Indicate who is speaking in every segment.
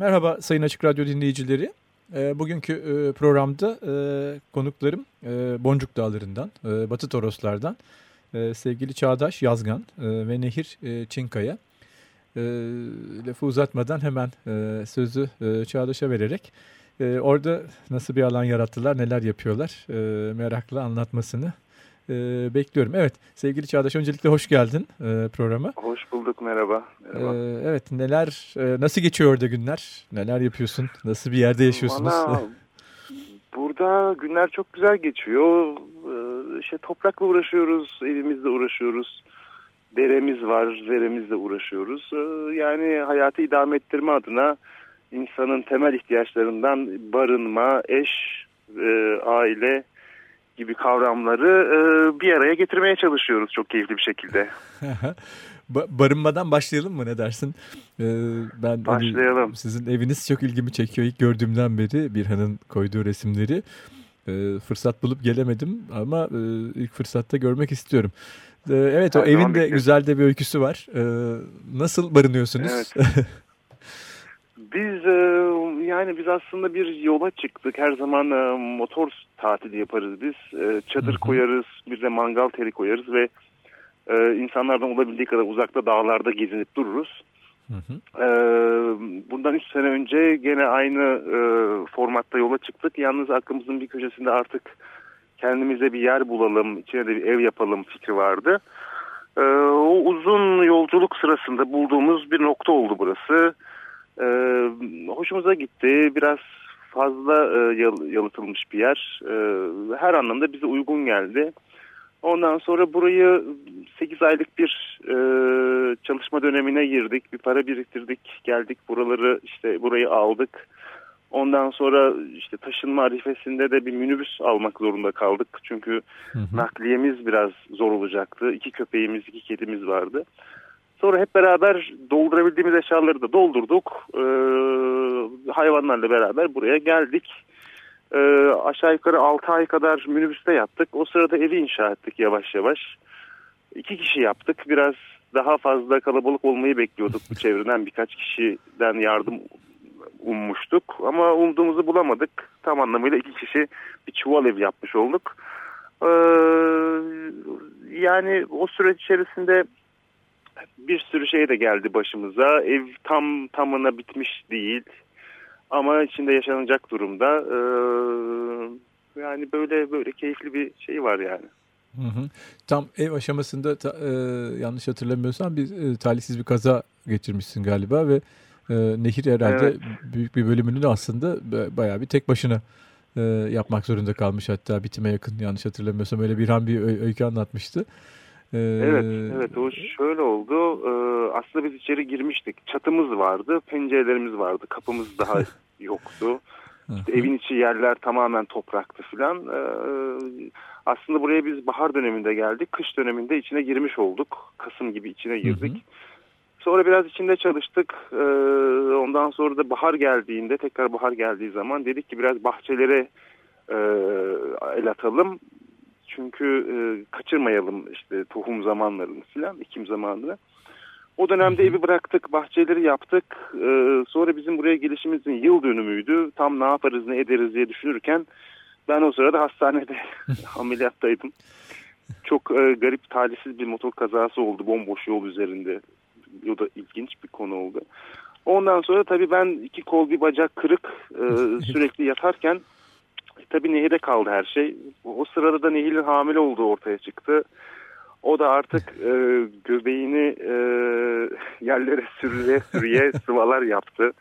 Speaker 1: Merhaba Sayın Açık Radyo dinleyicileri. Ee, bugünkü e, programda e, konuklarım e, Boncuk Dağları'ndan, Batı Toroslar'dan sevgili Çağdaş Yazgan ve Nehir Çinkaya. Lafı uzatmadan hemen sözü Çağdaş'a vererek orada nasıl bir alan yarattılar, neler yapıyorlar meraklı anlatmasını e, bekliyorum. Evet sevgili Çağdaş öncelikle hoş geldin e, programa.
Speaker 2: Hoş bulduk merhaba. merhaba.
Speaker 1: E, evet neler e, nasıl geçiyor orada günler? Neler yapıyorsun? Nasıl bir yerde yaşıyorsunuz?
Speaker 2: Bana, burada günler çok güzel geçiyor. Ee, işte toprakla uğraşıyoruz, evimizle uğraşıyoruz. Deremiz var, zeremizle uğraşıyoruz. Ee, yani hayatı idame ettirme adına insanın temel ihtiyaçlarından barınma, eş, e, aile, gibi kavramları e, bir araya getirmeye çalışıyoruz çok keyifli bir şekilde.
Speaker 1: Barınmadan başlayalım mı ne dersin? Ee, ben
Speaker 2: Başlayalım. Hani,
Speaker 1: sizin eviniz çok ilgimi çekiyor ilk gördüğümden beri Birhan'ın koyduğu resimleri. Ee, fırsat bulup gelemedim ama e, ilk fırsatta görmek istiyorum. Ee, evet Her o evin de güzel de bir öyküsü var. Ee, nasıl barınıyorsunuz? Evet.
Speaker 2: Biz e, yani biz aslında bir yola çıktık. Her zaman e, motor tatili yaparız biz. E, çadır koyarız, bir de mangal teri koyarız ve insanlardan olabildiği kadar uzakta dağlarda gezinip dururuz. Hı hı. bundan üç sene önce gene aynı formatta yola çıktık. Yalnız aklımızın bir köşesinde artık kendimize bir yer bulalım, içine de bir ev yapalım fikri vardı. o uzun yolculuk sırasında bulduğumuz bir nokta oldu burası. E, hoşumuza gitti. Biraz fazla e, yalıtılmış bir yer. E, her anlamda bize uygun geldi. Ondan sonra burayı 8 aylık bir e, çalışma dönemine girdik. Bir para biriktirdik. Geldik buraları işte burayı aldık. Ondan sonra işte taşınma arifesinde de bir minibüs almak zorunda kaldık. Çünkü hı hı. nakliyemiz biraz zor olacaktı. İki köpeğimiz, iki kedimiz vardı. Sonra hep beraber doldurabildiğimiz eşyaları da doldurduk. Ee, hayvanlarla beraber buraya geldik. Ee, aşağı yukarı 6 ay kadar minibüste yattık. O sırada evi inşa ettik yavaş yavaş. İki kişi yaptık. Biraz daha fazla kalabalık olmayı bekliyorduk bu çevreden. Birkaç kişiden yardım ummuştuk. Ama umduğumuzu bulamadık. Tam anlamıyla iki kişi bir çuval ev yapmış olduk. Ee, yani o süreç içerisinde bir sürü şey de geldi başımıza. Ev tam tamına bitmiş değil ama içinde yaşanacak durumda. Ee, yani böyle böyle keyifli bir şey var yani.
Speaker 1: Hı hı. Tam ev aşamasında ta, e, yanlış hatırlamıyorsam bir e, talihsiz bir kaza geçirmişsin galiba ve e, nehir herhalde evet. büyük bir bölümünü de aslında bayağı bir tek başına e, yapmak zorunda kalmış hatta bitime yakın yanlış hatırlamıyorsam öyle bir an bir öykü anlatmıştı.
Speaker 2: Ee... Evet, evet o şöyle oldu. Ee, aslında biz içeri girmiştik. Çatımız vardı, pencerelerimiz vardı, kapımız daha yoktu. İşte evin içi yerler tamamen topraktı filan. Ee, aslında buraya biz bahar döneminde geldik. Kış döneminde içine girmiş olduk. Kasım gibi içine girdik. Sonra biraz içinde çalıştık. Ee, ondan sonra da bahar geldiğinde, tekrar bahar geldiği zaman dedik ki biraz bahçelere e, el atalım. Çünkü e, kaçırmayalım işte tohum zamanlarını filan, ekim zamanını. O dönemde evi bıraktık, bahçeleri yaptık. Ee, sonra bizim buraya gelişimizin yıl dönümüydü. Tam ne yaparız, ne ederiz diye düşünürken ben o sırada hastanede ameliyattaydım. Çok e, garip, talihsiz bir motor kazası oldu bomboş yol üzerinde. O da ilginç bir konu oldu. Ondan sonra tabii ben iki kol bir bacak kırık e, sürekli yatarken tabii nehire kaldı her şey. O sırada da Nehir'in hamile olduğu ortaya çıktı. O da artık e, göbeğini e, yerlere sürüye sürüye sıvalar yaptı.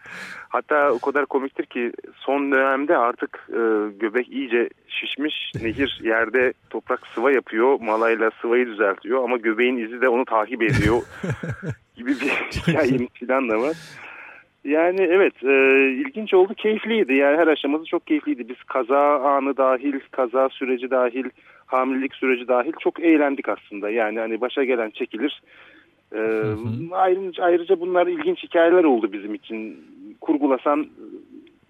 Speaker 2: Hatta o kadar komiktir ki son dönemde artık e, göbek iyice şişmiş. Nehir yerde toprak sıva yapıyor. Malayla sıvayı düzeltiyor ama göbeğin izi de onu takip ediyor gibi bir hikayenin falan da var. Yani evet e, ilginç oldu keyifliydi yani her aşaması çok keyifliydi. Biz kaza anı dahil, kaza süreci dahil, hamilelik süreci dahil çok eğlendik aslında. Yani hani başa gelen çekilir. E, hı hı. Ayrıca, ayrıca bunlar ilginç hikayeler oldu bizim için. Kurgulasan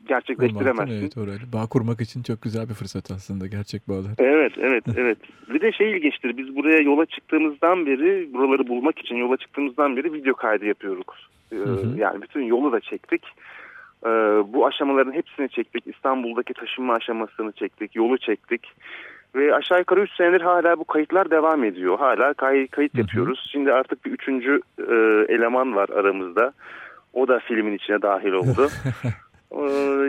Speaker 2: gerçekleştiremezsin.
Speaker 1: Evet orayı. Bağ kurmak için çok güzel bir fırsat aslında gerçek bağlar.
Speaker 2: Evet evet evet. Bir de şey ilginçtir biz buraya yola çıktığımızdan beri buraları bulmak için yola çıktığımızdan beri video kaydı yapıyoruz. Ee, hı hı. Yani bütün yolu da çektik. Ee, bu aşamaların hepsini çektik. İstanbul'daki taşınma aşamasını çektik. Yolu çektik. Ve aşağı yukarı 3 senedir hala bu kayıtlar devam ediyor. Hala kay kayıt yapıyoruz. Hı hı. Şimdi artık bir üçüncü e, eleman var aramızda. O da filmin içine dahil oldu. Ee,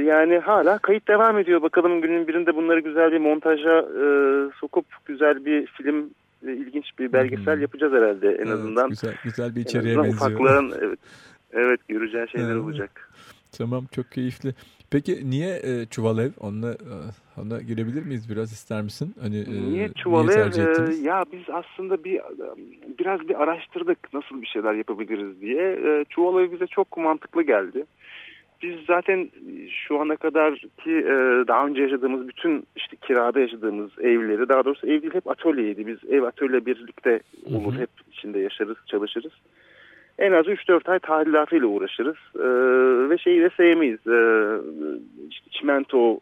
Speaker 2: yani hala kayıt devam ediyor. Bakalım günün birinde bunları güzel bir montaja e, sokup güzel bir film, e, ilginç bir belgesel hmm. yapacağız herhalde en evet, azından.
Speaker 1: Güzel, güzel bir içeriğe benziyor.
Speaker 2: Ufakların evet, evet göreceği şeyler evet. olacak.
Speaker 1: Tamam çok keyifli. Peki niye e, çuval ev? Onunla, e, ona girebilir miyiz biraz ister misin? Hani,
Speaker 2: e, niye çuval niye ev? E, ya biz aslında bir biraz bir araştırdık nasıl bir şeyler yapabiliriz diye. E, çuval ev bize çok mantıklı geldi biz zaten şu ana kadar ki e, daha önce yaşadığımız bütün işte kirada yaşadığımız evleri daha doğrusu ev değil hep atölyeydi. Biz ev atölye birlikte olur hı hı. hep içinde yaşarız çalışırız. En az 3-4 ay tadilatıyla uğraşırız e, ve şeyi de sevmeyiz. E, işte çimento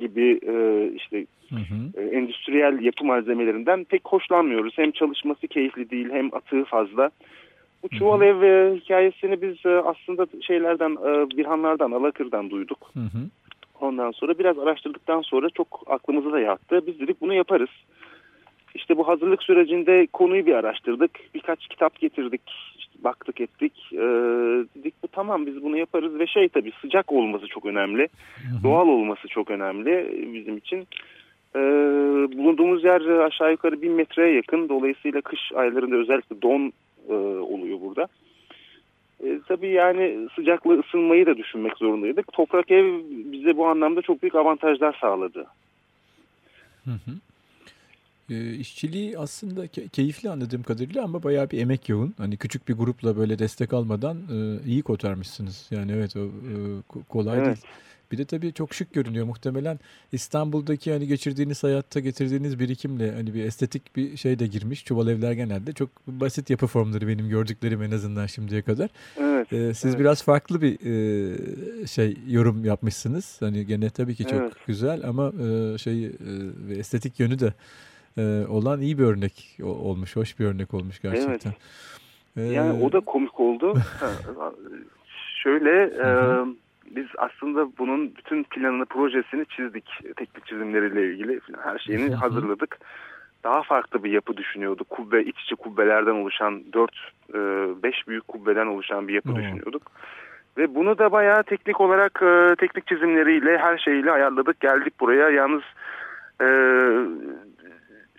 Speaker 2: gibi e, işte hı hı. E, endüstriyel yapı malzemelerinden pek hoşlanmıyoruz. Hem çalışması keyifli değil hem atığı fazla. Bu çuval ev e, hikayesini biz e, aslında şeylerden, e, Birhanlardan, Alakır'dan duyduk. Hı hı. Ondan sonra biraz araştırdıktan sonra çok aklımıza da yattı. Biz dedik bunu yaparız. İşte bu hazırlık sürecinde konuyu bir araştırdık. Birkaç kitap getirdik, işte baktık ettik. Ee, dedik bu tamam biz bunu yaparız ve şey tabii sıcak olması çok önemli. Hı hı. Doğal olması çok önemli bizim için. Ee, bulunduğumuz yer aşağı yukarı bin metreye yakın. Dolayısıyla kış aylarında özellikle don e, oluyor burada. E, tabii yani sıcaklığı ısınmayı da düşünmek zorundaydık. Toprak ev bize bu anlamda çok büyük avantajlar sağladı.
Speaker 1: Hı hı. E, işçiliği aslında keyifli anladığım kadarıyla ama bayağı bir emek yoğun. Hani küçük bir grupla böyle destek almadan e, iyi kotarmışsınız. Yani evet o e, kolay evet. değil. Bir de tabii çok şık görünüyor. Muhtemelen İstanbul'daki hani geçirdiğiniz hayatta getirdiğiniz birikimle hani bir estetik bir şey de girmiş. Çuval evler genelde çok basit yapı formları benim gördüklerim en azından şimdiye kadar. Evet. Ee, siz evet. biraz farklı bir e, şey yorum yapmışsınız. Hani gene tabii ki çok evet. güzel ama e, şey e, estetik yönü de e, olan iyi bir örnek olmuş. Hoş bir örnek olmuş gerçekten.
Speaker 2: Evet. Ee, yani o da komik oldu. Şöyle... e, biz aslında bunun bütün planını, projesini çizdik. Teknik çizimleriyle ilgili her şeyini hazırladık. Daha farklı bir yapı düşünüyorduk. Kubbe, iç içe kubbelerden oluşan 4-5 e, büyük kubbeden oluşan bir yapı düşünüyorduk. Ve bunu da bayağı teknik olarak e, teknik çizimleriyle her şeyiyle ayarladık. Geldik buraya. Yalnız e,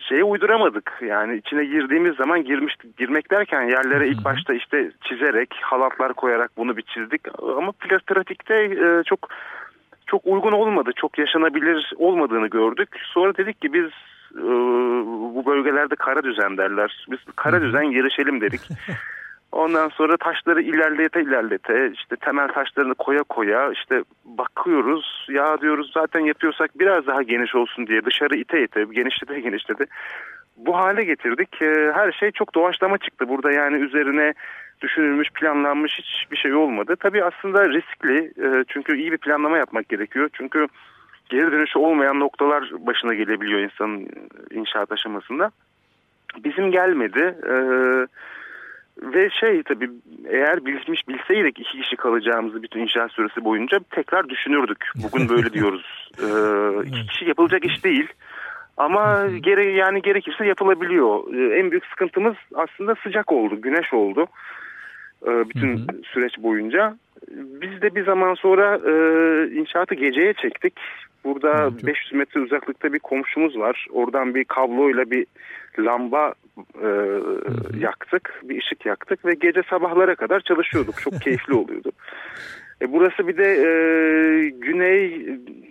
Speaker 2: şeye uyduramadık. Yani içine girdiğimiz zaman girmiş girmek derken yerlere ilk başta işte çizerek halatlar koyarak bunu bir çizdik. Ama pratikte e, çok çok uygun olmadı. Çok yaşanabilir olmadığını gördük. Sonra dedik ki biz e, bu bölgelerde kara düzen derler. Biz kara düzen girişelim dedik. Ondan sonra taşları ilerlete ilerlete işte temel taşlarını koya koya işte bakıyoruz ya diyoruz zaten yapıyorsak biraz daha geniş olsun diye dışarı ite ite genişlete genişlete bu hale getirdik. Ee, her şey çok doğaçlama çıktı burada yani üzerine düşünülmüş planlanmış hiçbir şey olmadı. Tabii aslında riskli e, çünkü iyi bir planlama yapmak gerekiyor çünkü geri dönüşü olmayan noktalar başına gelebiliyor insanın inşaat aşamasında. Bizim gelmedi. Ee, ve şey tabii eğer bilmiş bilseydik iki kişi kalacağımızı bütün inşaat süresi boyunca tekrar düşünürdük. Bugün böyle diyoruz. Ee, iki kişi yapılacak iş değil. Ama gere yani gerekirse yapılabiliyor. Ee, en büyük sıkıntımız aslında sıcak oldu, güneş oldu. Ee, bütün hı hı. süreç boyunca. Biz de bir zaman sonra e, inşaatı geceye çektik. Burada hı, çok... 500 metre uzaklıkta bir komşumuz var. Oradan bir kabloyla bir lamba e, yaktık, bir ışık yaktık ve gece sabahlara kadar çalışıyorduk. Çok keyifli oluyordu. E burası bir de e, Güney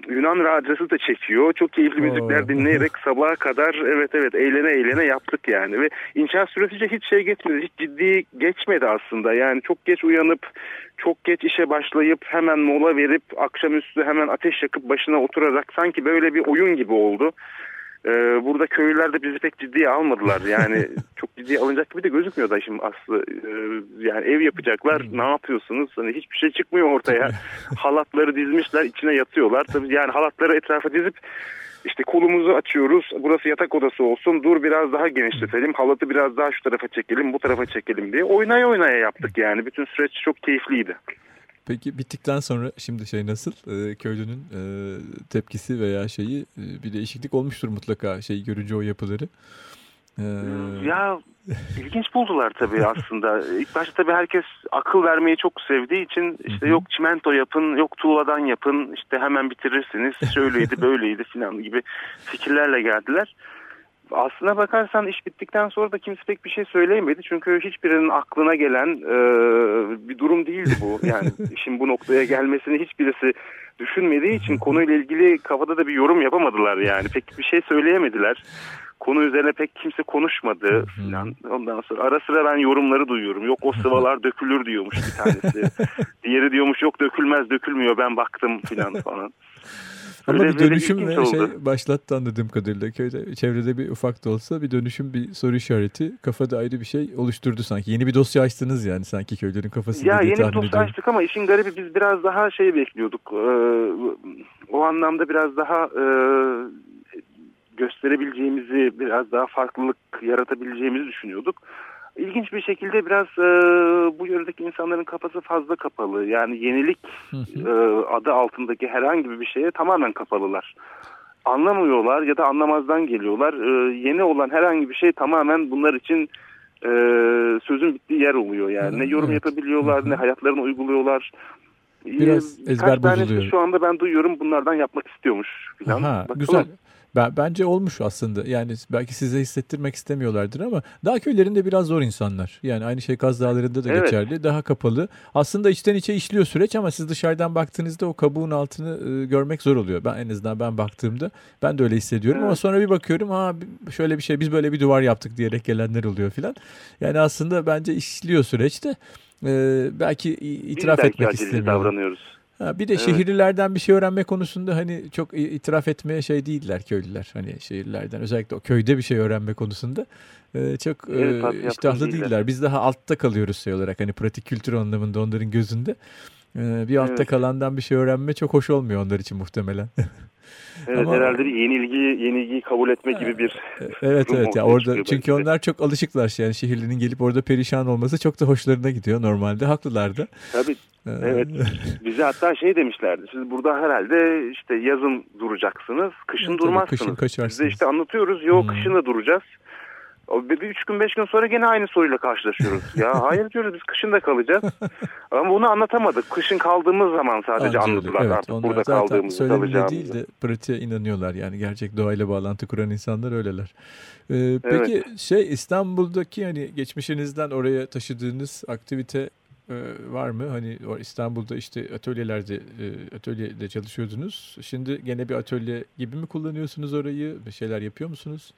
Speaker 2: Yunan radyası da çekiyor. Çok keyifli müzikler dinleyerek sabaha kadar evet evet eğlene eğlene yaptık yani. Ve inşaat süresice hiç şey geçmedi. Hiç ciddi geçmedi aslında. Yani çok geç uyanıp çok geç işe başlayıp hemen mola verip akşamüstü hemen ateş yakıp başına oturarak sanki böyle bir oyun gibi oldu. Ee, burada köylüler de bizi pek ciddiye almadılar. Yani çok ciddiye alınacak gibi de gözükmüyor da şimdi aslı. Ee, yani ev yapacaklar ne yapıyorsunuz? Hani hiçbir şey çıkmıyor ortaya. Halatları dizmişler içine yatıyorlar. Tabii yani halatları etrafa dizip işte kolumuzu açıyoruz. Burası yatak odası olsun. Dur biraz daha genişletelim. Halatı biraz daha şu tarafa çekelim, bu tarafa çekelim diye. Oynaya oynaya yaptık yani. Bütün süreç çok keyifliydi.
Speaker 1: Peki bittikten sonra şimdi şey nasıl? Ee, köylünün e, tepkisi veya şeyi e, bir değişiklik olmuştur mutlaka şey görünce o yapıları.
Speaker 2: Ee... Ya ilginç buldular tabii aslında. İlk başta tabii herkes akıl vermeyi çok sevdiği için işte yok çimento yapın, yok tuğladan yapın, işte hemen bitirirsiniz, şöyleydi böyleydi falan gibi fikirlerle geldiler. Aslına bakarsan iş bittikten sonra da kimse pek bir şey söyleyemedi. Çünkü hiçbirinin aklına gelen e, bir durum değildi bu. Yani işin bu noktaya gelmesini hiçbirisi düşünmediği için konuyla ilgili kafada da bir yorum yapamadılar yani. Pek bir şey söyleyemediler. Konu üzerine pek kimse konuşmadı falan. Ondan sonra ara sıra ben yorumları duyuyorum. Yok o sıvalar dökülür diyormuş bir tanesi. Diğeri diyormuş yok dökülmez dökülmüyor ben baktım falan falan.
Speaker 1: Ama bir dönüşüm ve şey başlattı anladığım kadarıyla. Köyde, çevrede bir ufak da olsa bir dönüşüm, bir soru işareti kafada ayrı bir şey oluşturdu sanki. Yeni bir dosya açtınız yani sanki köylerin kafasında
Speaker 2: Ya yeni bir dosya ediyorum. açtık ama işin garibi biz biraz daha şey bekliyorduk. Ee, o anlamda biraz daha e, gösterebileceğimizi, biraz daha farklılık yaratabileceğimizi düşünüyorduk. İlginç bir şekilde biraz e, bu yöredeki insanların kafası fazla kapalı. Yani yenilik E, adı altındaki herhangi bir şeye tamamen kapalılar. Anlamıyorlar ya da anlamazdan geliyorlar. E, yeni olan herhangi bir şey tamamen bunlar için e, sözün bittiği yer oluyor. Yani ne yorum evet. yapabiliyorlar ne hayatlarını uyguluyorlar.
Speaker 1: Biraz e, ezber bozuluyor.
Speaker 2: Şu anda ben duyuyorum bunlardan yapmak istiyormuş. Falan.
Speaker 1: Aha, güzel. Ben, bence olmuş aslında. Yani belki size hissettirmek istemiyorlardır ama dağ köylerinde biraz zor insanlar. Yani aynı şey Kaz Dağları'nda da evet. geçerli. Daha kapalı. Aslında içten içe işliyor süreç ama siz dışarıdan baktığınızda o kabuğun altını e, görmek zor oluyor. Ben en azından ben baktığımda ben de öyle hissediyorum evet. ama sonra bir bakıyorum ha şöyle bir şey biz böyle bir duvar yaptık diyerek gelenler oluyor filan. Yani aslında bence işliyor süreçte. Ee, belki itiraf biz belki etmek istemiyorlar.
Speaker 2: davranıyoruz.
Speaker 1: Ha, bir de evet. şehirlilerden bir şey öğrenme konusunda hani çok itiraf etmeye şey değiller köylüler. Hani şehirlerden özellikle o köyde bir şey öğrenme konusunda e, çok evet, e, iştahlı değiller. değiller. Biz daha altta kalıyoruz şey olarak hani pratik kültür anlamında onların gözünde. E, bir altta evet. kalandan bir şey öğrenme çok hoş olmuyor onlar için muhtemelen.
Speaker 2: Evet Ama, herhalde bir yenilgi yenilgiyi kabul etme gibi bir
Speaker 1: e, Evet evet ya orada çünkü onlar çok alışıklar yani şehirlinin gelip orada perişan olması çok da hoşlarına gidiyor normalde haklılar da.
Speaker 2: Tabii Evet. Bize hatta şey demişlerdi. Siz burada herhalde işte yazın duracaksınız. Kışın evet, durmazsınız. Kışın kaçarsınız. Biz de işte anlatıyoruz. Yok hmm. kışın da duracağız. Bir, bir üç gün beş gün sonra gene aynı soruyla karşılaşıyoruz. ya hayır diyoruz biz kışın da kalacağız. Ama bunu anlatamadık. Kışın kaldığımız zaman sadece Anladım, anladılar evet, artık burada kaldığımızı kalacağımızı.
Speaker 1: değil de pratiğe inanıyorlar. Yani gerçek doğayla bağlantı kuran insanlar öyleler. Ee, peki evet. şey İstanbul'daki hani geçmişinizden oraya taşıdığınız aktivite e, var mı? Hani İstanbul'da işte atölyelerde e, atölyede çalışıyordunuz. Şimdi gene bir atölye gibi mi kullanıyorsunuz orayı? Bir şeyler yapıyor musunuz?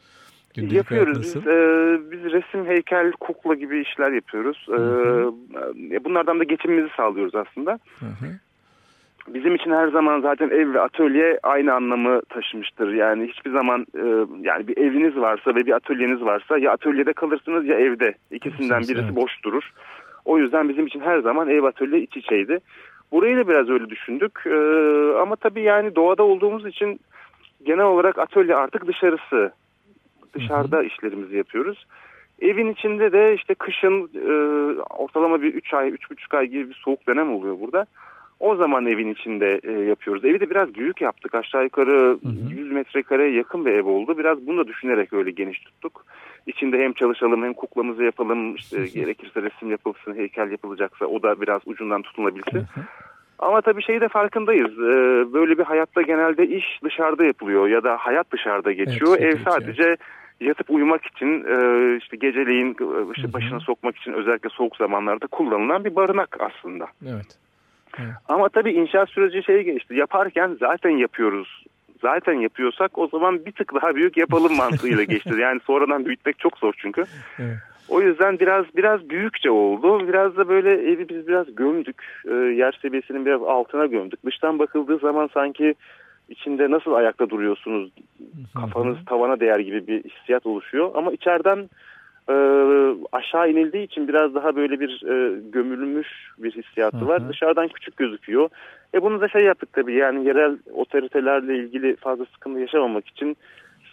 Speaker 2: Gündelik yapıyoruz. Biz, e, biz resim, heykel, kukla gibi işler yapıyoruz. Hı hı. E, bunlardan da geçimimizi sağlıyoruz aslında. Hı hı. Bizim için her zaman zaten ev ve atölye aynı anlamı taşımıştır. Yani hiçbir zaman e, yani bir eviniz varsa ve bir atölyeniz varsa ya atölyede kalırsınız ya evde. İkisinden birisi evet. boş durur. O yüzden bizim için her zaman ev atölye iç içeydi. Burayı da biraz öyle düşündük. Ee, ama tabii yani doğada olduğumuz için genel olarak atölye artık dışarısı. Dışarıda hı hı. işlerimizi yapıyoruz. Evin içinde de işte kışın e, ortalama bir 3 ay, 3,5 ay gibi bir soğuk dönem oluyor burada. O zaman evin içinde e, yapıyoruz. Evi de biraz büyük yaptık. Aşağı yukarı hı hı. 100 metrekareye yakın bir ev oldu. Biraz bunu da düşünerek öyle geniş tuttuk. İçinde hem çalışalım hem kuklamızı yapalım. İşte gerekirse resim yapılsın, heykel yapılacaksa o da biraz ucundan tutunabilsin. Hı hı. Ama tabii şeyi de farkındayız. Ee, böyle bir hayatta genelde iş dışarıda yapılıyor ya da hayat dışarıda geçiyor. Evet, Ev sadece evet. Yatıp uyumak için e, işte geceleyin e, işte başına sokmak için özellikle soğuk zamanlarda kullanılan bir barınak aslında.
Speaker 1: Evet.
Speaker 2: Evet. Ama tabii inşaat süreci şey geçti. Yaparken zaten yapıyoruz. Zaten yapıyorsak o zaman bir tık daha büyük yapalım mantığıyla geçti. Yani sonradan büyütmek çok zor çünkü. Evet. O yüzden biraz biraz büyükçe oldu. Biraz da böyle evi biz biraz gömdük. E, yer seviyesinin biraz altına gömdük. Dıştan bakıldığı zaman sanki içinde nasıl ayakta duruyorsunuz, kafanız tavana değer gibi bir hissiyat oluşuyor. Ama içeriden e, aşağı inildiği için biraz daha böyle bir e, gömülmüş bir hissiyatı var. Dışarıdan küçük gözüküyor. E bunu da şey yaptık tabii yani yerel otoritelerle ilgili fazla sıkıntı yaşamamak için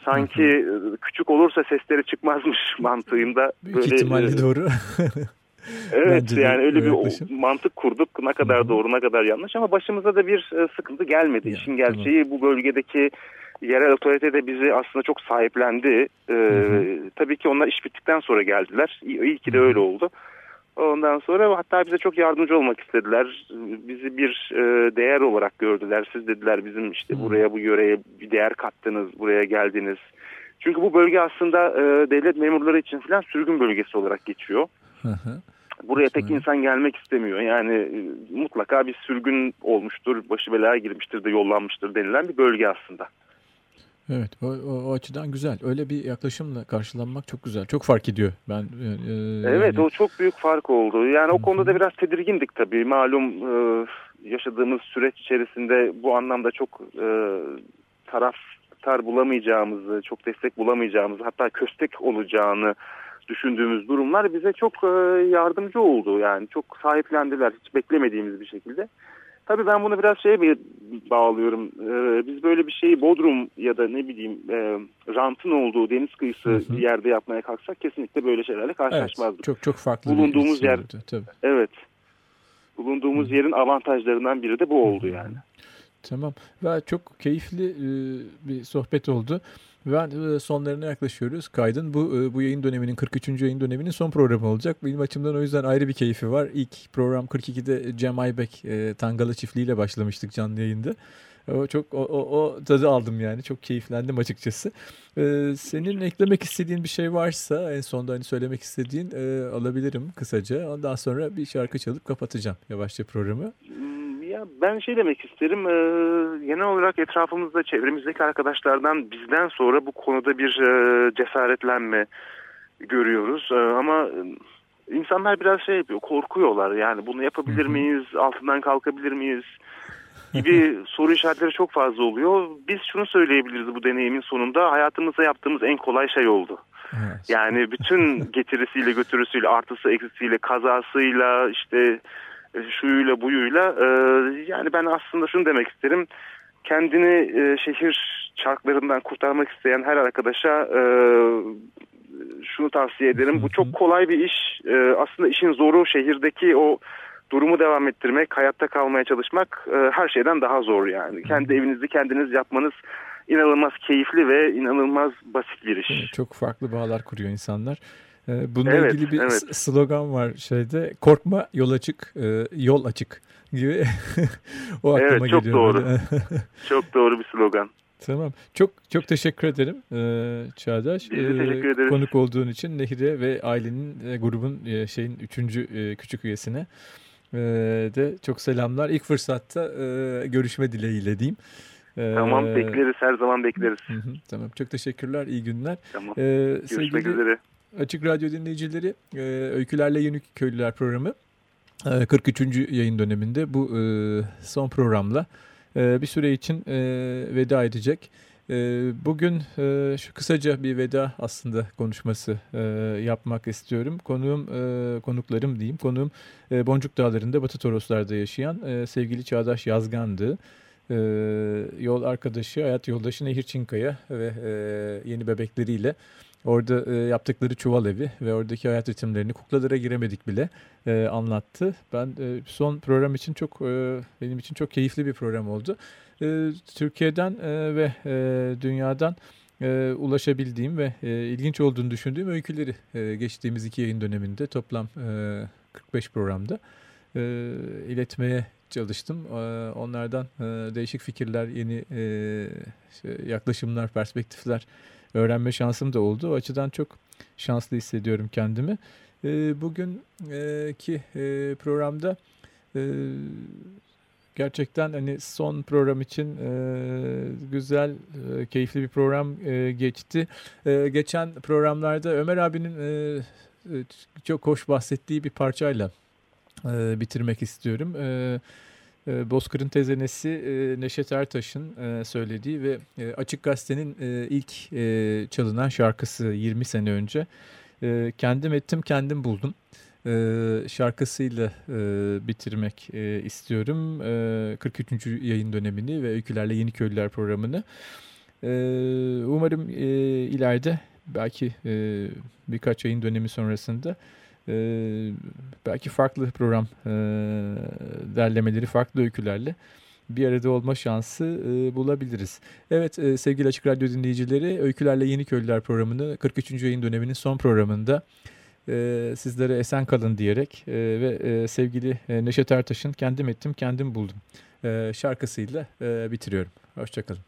Speaker 2: sanki hı hı. küçük olursa sesleri çıkmazmış mantığında.
Speaker 1: Büyük böyle, ihtimalle e, doğru.
Speaker 2: evet Bence yani öyle bir yaklaşım. mantık kurduk. Ne kadar doğru ne kadar yanlış ama başımıza da bir e, sıkıntı gelmedi. Ya, İşin gerçeği tamam. bu bölgedeki yerel otorite de bizi aslında çok sahiplendi. Ee, tabii ki onlar iş bittikten sonra geldiler. İyi, iyi ki de öyle oldu. Ondan sonra hatta bize çok yardımcı olmak istediler. Bizi bir e, değer olarak gördüler. Siz dediler bizim işte hmm. buraya bu yöreye bir değer kattınız, buraya geldiniz. Çünkü bu bölge aslında e, devlet memurları için falan sürgün bölgesi olarak geçiyor. Buraya tek insan gelmek istemiyor. Yani e, mutlaka bir sürgün olmuştur, başı belaya girmiştir de yollanmıştır denilen bir bölge aslında.
Speaker 1: Evet o, o, o açıdan güzel. Öyle bir yaklaşımla karşılanmak çok güzel. Çok fark ediyor. Ben
Speaker 2: e, e Evet yani... o çok büyük fark oldu. Yani o konuda da biraz tedirgindik tabii. Malum e, yaşadığımız süreç içerisinde bu anlamda çok e, taraftar bulamayacağımızı, çok destek bulamayacağımızı hatta köstek olacağını düşündüğümüz durumlar bize çok e, yardımcı oldu. Yani çok sahiplendiler hiç beklemediğimiz bir şekilde. Tabii ben bunu biraz şeye bağlıyorum. Ee, biz böyle bir şeyi Bodrum ya da ne bileyim e, rantın olduğu deniz kıyısı hı hı. bir yerde yapmaya kalksak kesinlikle böyle şeylerle karşılaşmazdık.
Speaker 1: Evet, çok çok farklı
Speaker 2: Bulunduğumuz yer. Tabii. Evet. Bulunduğumuz hı. yerin avantajlarından biri de bu oldu yani.
Speaker 1: Tamam. Ve çok keyifli e, bir sohbet oldu. Ben e, sonlarına yaklaşıyoruz kaydın. Bu e, bu yayın döneminin 43. yayın döneminin son programı olacak. Benim açımdan o yüzden ayrı bir keyfi var. İlk program 42'de Cem Aybek e, Tangalı çiftliğiyle başlamıştık canlı yayında. O çok o, o, o tadı aldım yani. Çok keyiflendim açıkçası. Ee, senin eklemek istediğin bir şey varsa en sonda hani söylemek istediğin e, alabilirim kısaca. Ondan sonra bir şarkı çalıp kapatacağım yavaşça programı.
Speaker 2: Ya ben şey demek isterim. E, genel olarak etrafımızda, çevremizdeki arkadaşlardan bizden sonra bu konuda bir e, cesaretlenme görüyoruz. E, ama insanlar biraz şey yapıyor, korkuyorlar. Yani bunu yapabilir miyiz, altından kalkabilir miyiz gibi soru işaretleri çok fazla oluyor. Biz şunu söyleyebiliriz bu deneyimin sonunda. Hayatımızda yaptığımız en kolay şey oldu. Evet. Yani bütün getirisiyle götürüsüyle artısı eksisiyle kazasıyla işte şuyuyla buyuyla e, yani ben aslında şunu demek isterim kendini e, şehir çarklarından kurtarmak isteyen her arkadaşa e, şunu tavsiye ederim bu çok kolay bir iş e, aslında işin zoru şehirdeki o durumu devam ettirmek hayatta kalmaya çalışmak e, her şeyden daha zor yani kendi evinizi kendiniz yapmanız inanılmaz keyifli ve inanılmaz basit bir iş.
Speaker 1: Çok farklı bağlar kuruyor insanlar. Ee, bununla evet, ilgili bir evet. slogan var şeyde. Korkma yol açık, e, yol açık gibi. o aklıma evet,
Speaker 2: çok
Speaker 1: geliyor.
Speaker 2: Doğru. çok doğru bir slogan.
Speaker 1: Tamam. Çok çok teşekkür ederim ee, Çağdaş.
Speaker 2: Biz de teşekkür ederiz.
Speaker 1: Konuk olduğun için Nehir'e ve ailenin e, grubun e, şeyin üçüncü e, küçük üyesine e, de çok selamlar. İlk fırsatta e, görüşme dileğiyle diyeyim.
Speaker 2: Tamam bekleriz her zaman bekleriz. Hı hı,
Speaker 1: tamam çok teşekkürler iyi günler.
Speaker 2: Tamam. Ee, Görüşmek sevgili, üzere.
Speaker 1: Açık Radyo dinleyicileri e, Öykülerle Yeni Köylüler programı e, 43. yayın döneminde bu e, son programla e, bir süre için e, veda edecek. E, bugün e, şu kısaca bir veda aslında konuşması e, yapmak istiyorum. Konuğum, e, konuklarım diyeyim. Konuğum e, Boncuk Dağları'nda Batı Toroslar'da yaşayan e, sevgili Çağdaş Yazgan'dı. E, yol arkadaşı, hayat yoldaşı Nehir Çinkaya ve e, yeni bebekleriyle Orada e, yaptıkları çuval evi ve oradaki hayat ritimlerini kuklalara giremedik bile e, anlattı. Ben e, son program için çok e, benim için çok keyifli bir program oldu. E, Türkiye'den e, ve e, dünyadan e, ulaşabildiğim ve e, ilginç olduğunu düşündüğüm öyküleri e, geçtiğimiz iki yayın döneminde toplam e, 45 programda e, iletmeye çalıştım. E, onlardan e, değişik fikirler, yeni e, şey, yaklaşımlar, perspektifler öğrenme şansım da oldu. O açıdan çok şanslı hissediyorum kendimi. E, bugünkü e, programda e, gerçekten hani son program için e, güzel, e, keyifli bir program e, geçti. E, geçen programlarda Ömer abinin e, çok hoş bahsettiği bir parçayla e, bitirmek istiyorum. E, Bozkır'ın tezenesi e, Neşet Ertaş'ın e, söylediği ve e, Açık Gazete'nin ilk çalınan şarkısı 20 sene önce. Kendim ettim, kendim buldum şarkısıyla bitirmek istiyorum. E, 43. yayın dönemini ve Öykülerle Yeni Köylüler programını. Umarım ileride belki birkaç yayın dönemi sonrasında e, belki farklı program e, derlemeleri, farklı öykülerle bir arada olma şansı e, bulabiliriz. Evet e, sevgili Açık Radyo dinleyicileri Öykülerle Yeni Köylüler programını 43. yayın döneminin son programında e, sizlere esen kalın diyerek e, ve e, sevgili e, Neşet Ertaş'ın kendim ettim kendim buldum e, şarkısıyla e, bitiriyorum. Hoşçakalın.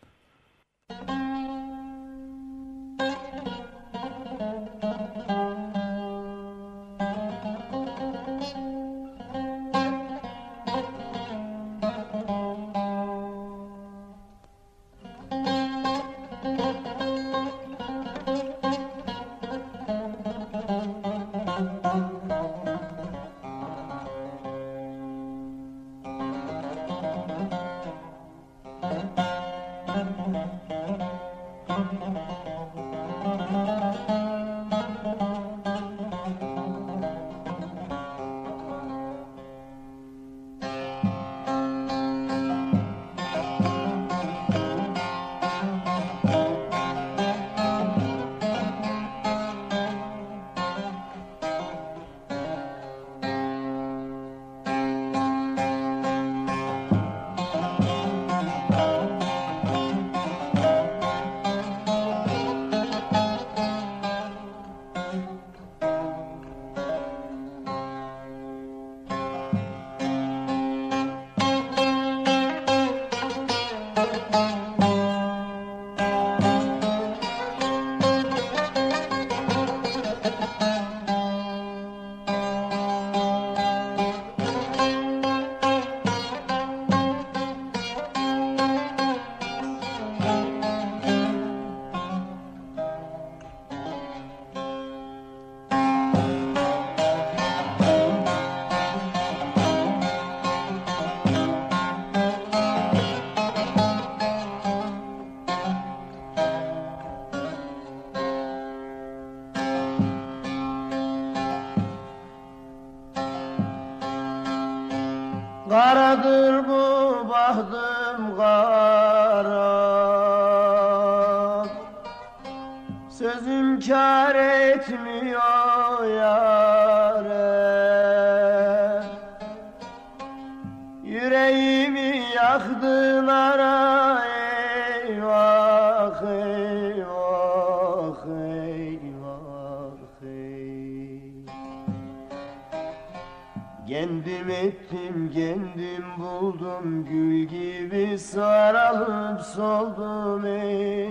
Speaker 1: Sevindim buldum gül gibi saralım soldum ey.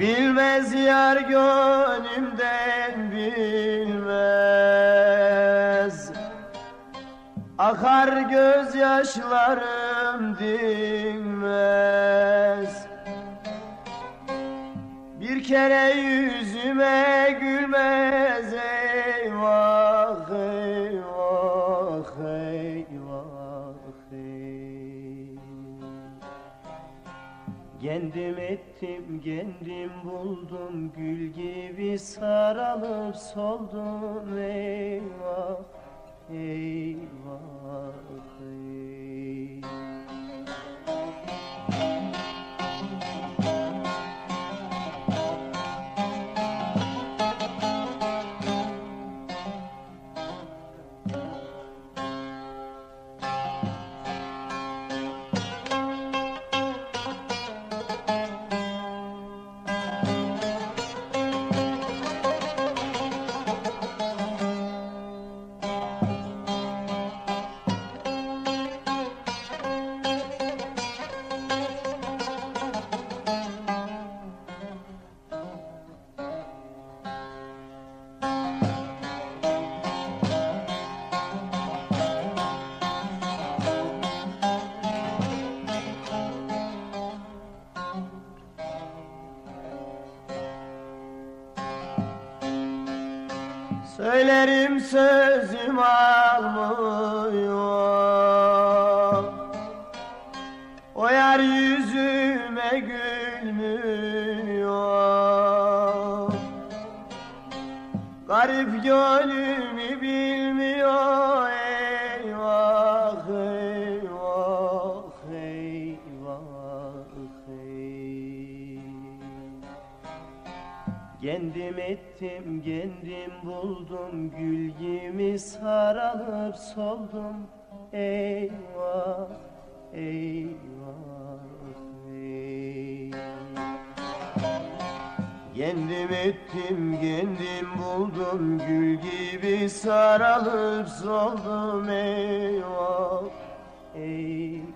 Speaker 3: Bilmez yar gönlümden bilmez. Akar gözyaşlarım dinmez. Bir kere yüzüme gülmez eyvah eyvah eyvah eyvah. Kendim ettim kendim buldum Gül gibi sarılıp soldum. Eyvah eyvah Söylerim sözüm almıyor. O yar yüzüme gülmüyor. Garip gönlümü ettim kendim buldum Gül gibi sarılıp soldum. Eyvah eyvah hey Kendim ettim kendim buldum Gül gibi sarılıp soldum. Eyvah eyvah